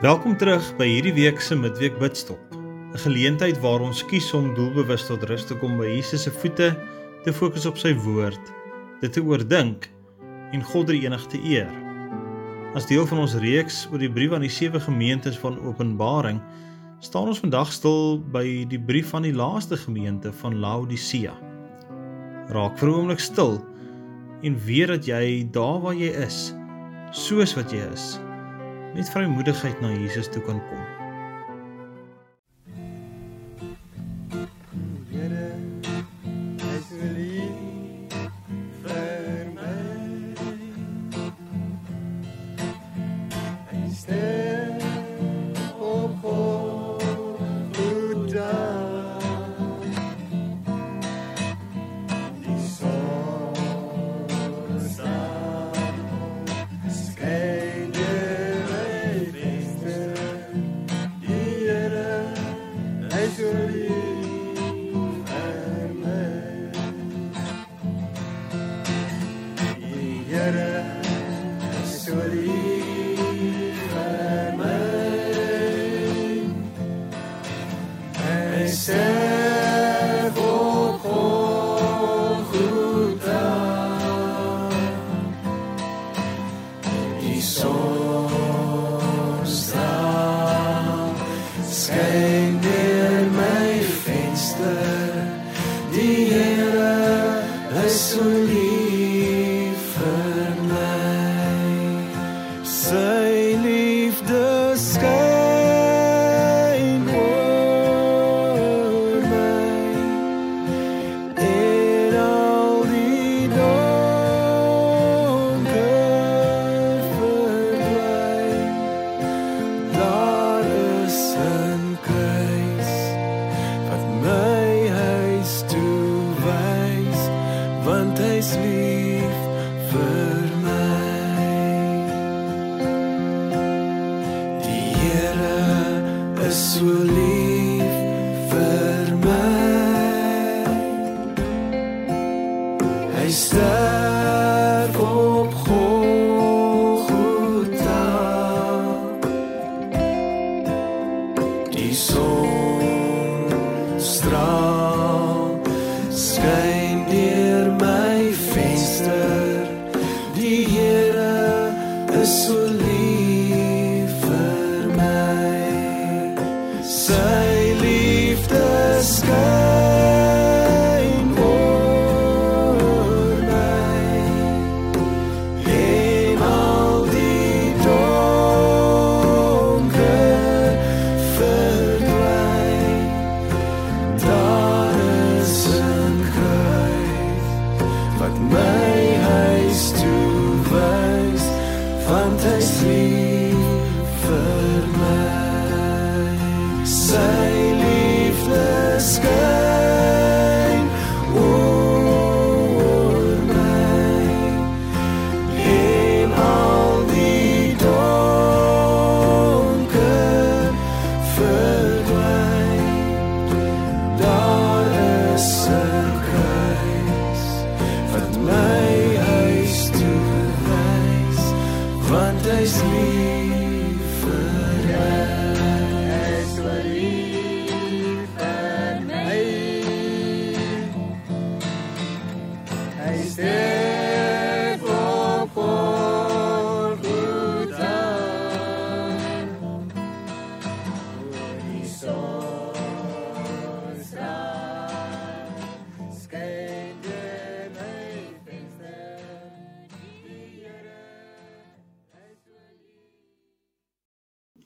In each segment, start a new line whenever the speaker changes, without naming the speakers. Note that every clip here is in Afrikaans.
Welkom terug by hierdie week se midweek bidstop. 'n Geleentheid waar ons kies om doelbewus tot rus te kom by Jesus se voete, te fokus op sy woord, dit te oordink en God die enig te eer. As deel van ons reeks oor die brief aan die sewe gemeentes van Openbaring, staan ons vandag stil by die brief aan die laaste gemeente van Laodicea. Raak vir 'n oomblik stil en weet dat jy daar waar jy is, soos wat jy is, met vrymoedigheid na Jesus toe kan kom.
Die son straal, skyn deur my venster. Die Here is so lief vir my. Sy liefde skyn Hy sterf op Golgotha. Die son straal skyn deur my venster. Die Here is so lief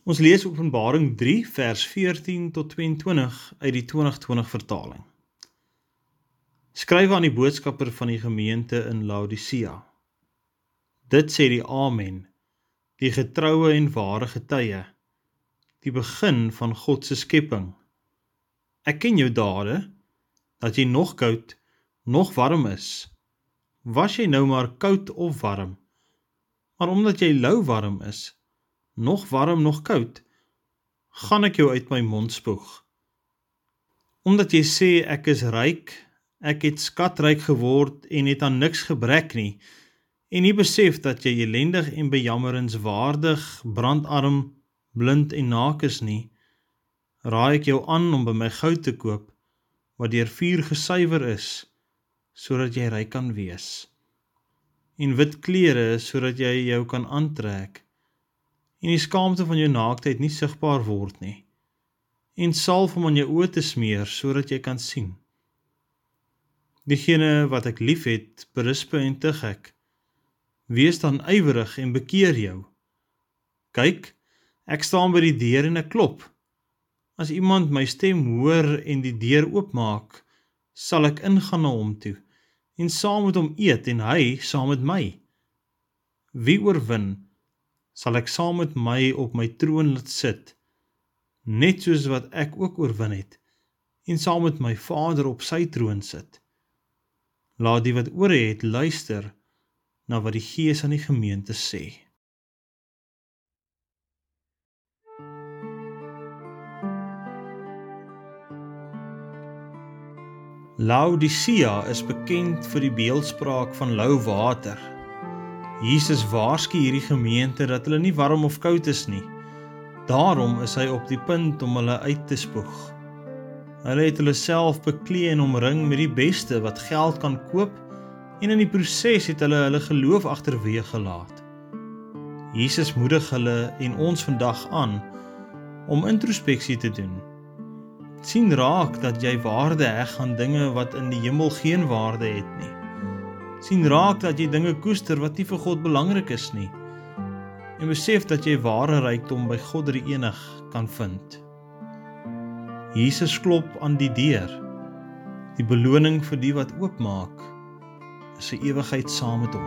Ons lees Openbaring 3 vers 14 tot 22 uit die 2020 vertaling. Skryf aan die boodskapper van die gemeente in Laodicea. Dit sê die Amen, die getroue en ware getuie, die begin van God se skepping. Ek ken jou dade, dat jy nog koud, nog warm is. Was jy nou maar koud of warm? Maar omdat jy lou warm is, nog warm nog koud, gaan ek jou uit my mond spoeg. Omdat jy sê ek is ryk, ek het skatryk geword en het aan niks gebrek nie, en nie besef dat jy elendig en bejammeringswaardig, brandarm, blind en naak is nie, raai ek jou aan om by my goud te koop wat deur vuur gesuiwer is sodat jy ryk kan wees. En wit klere sodat jy jou kan aantrek en die skaamte van jou naaktheid nie sigbaar word nie. En salf om aan jou oë te smeer sodat jy kan sien. Diegene wat ek liefhet, berispe en tug ek. Wees dan ywerig en bekeer jou. Kyk, ek staan by die deur en ek klop. As iemand my stem hoor en die deur oopmaak, sal ek ingaan na hom toe en saam met hom eet en hy saam met my. Wie oorwin, sal ek saam met my op my troon laat sit, net soos wat ek ook oorwin het en saam met my Vader op sy troon sit. Laat die wat ore het luister na wat die Gees aan die gemeente sê. Laodicea is bekend vir die beeldspraak van lou water. Jesus waarsku hierdie gemeente dat hulle nie warm of koud is nie. Daarom is hy op die punt om hulle uit te spoeg. Hulle het hulle self beklee en omring met die beste wat geld kan koop en in die proses het hulle hulle geloof agterweë gelaat. Jesus moedig hulle en ons vandag aan om introspeksie te doen sien raak dat jy waarde heg aan dinge wat in die hemel geen waarde het nie. Sien raak dat jy dinge koester wat nie vir God belangrik is nie. En besef dat jy ware rykdom by God die enig kan vind. Jesus klop aan die deur. Die beloning vir die wat oopmaak is 'n ewigheid saam met hom.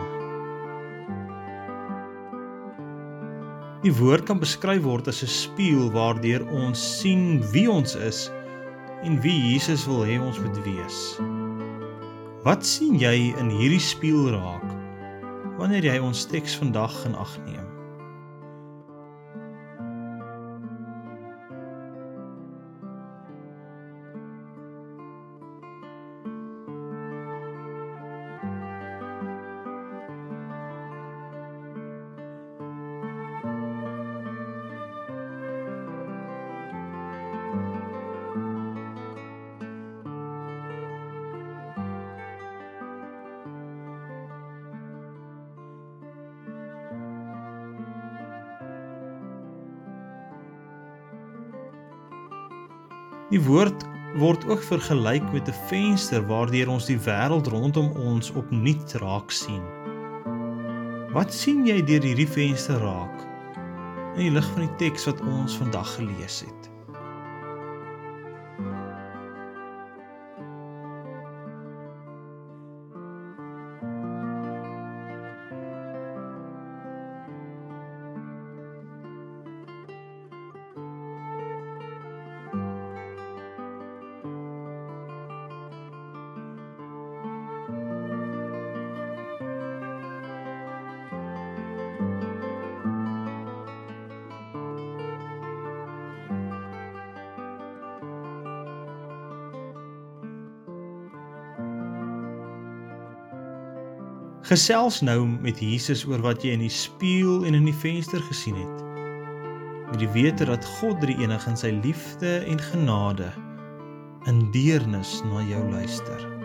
Die woord kan beskryf word as 'n spieël waardeur ons sien wie ons is en wie Jesus wil hê ons moet wees. Wat sien jy in hierdie spieël raak wanneer jy ons teks vandag in ag neem? Die woord word ook vergelyk met 'n venster waardeur ons die wêreld rondom ons opnuut raak sien. Wat sien jy deur hierdie venster raak in die lig van die teks wat ons vandag gelees het? Gesels nou met Jesus oor wat jy in die spieël en in die venster gesien het. Met die wete dat God drie enig in sy liefde en genade in deernis na jou luister.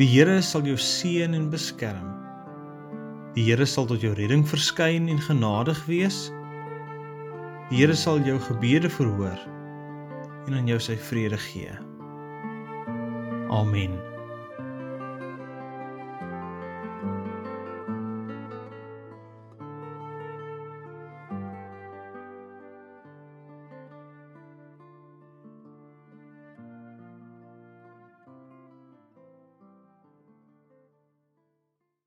Die Here sal jou seën en beskerm. Die Here sal tot jou redding verskyn en genadig wees. Die Here sal jou gebede verhoor en aan jou sy vrede gee. Amen.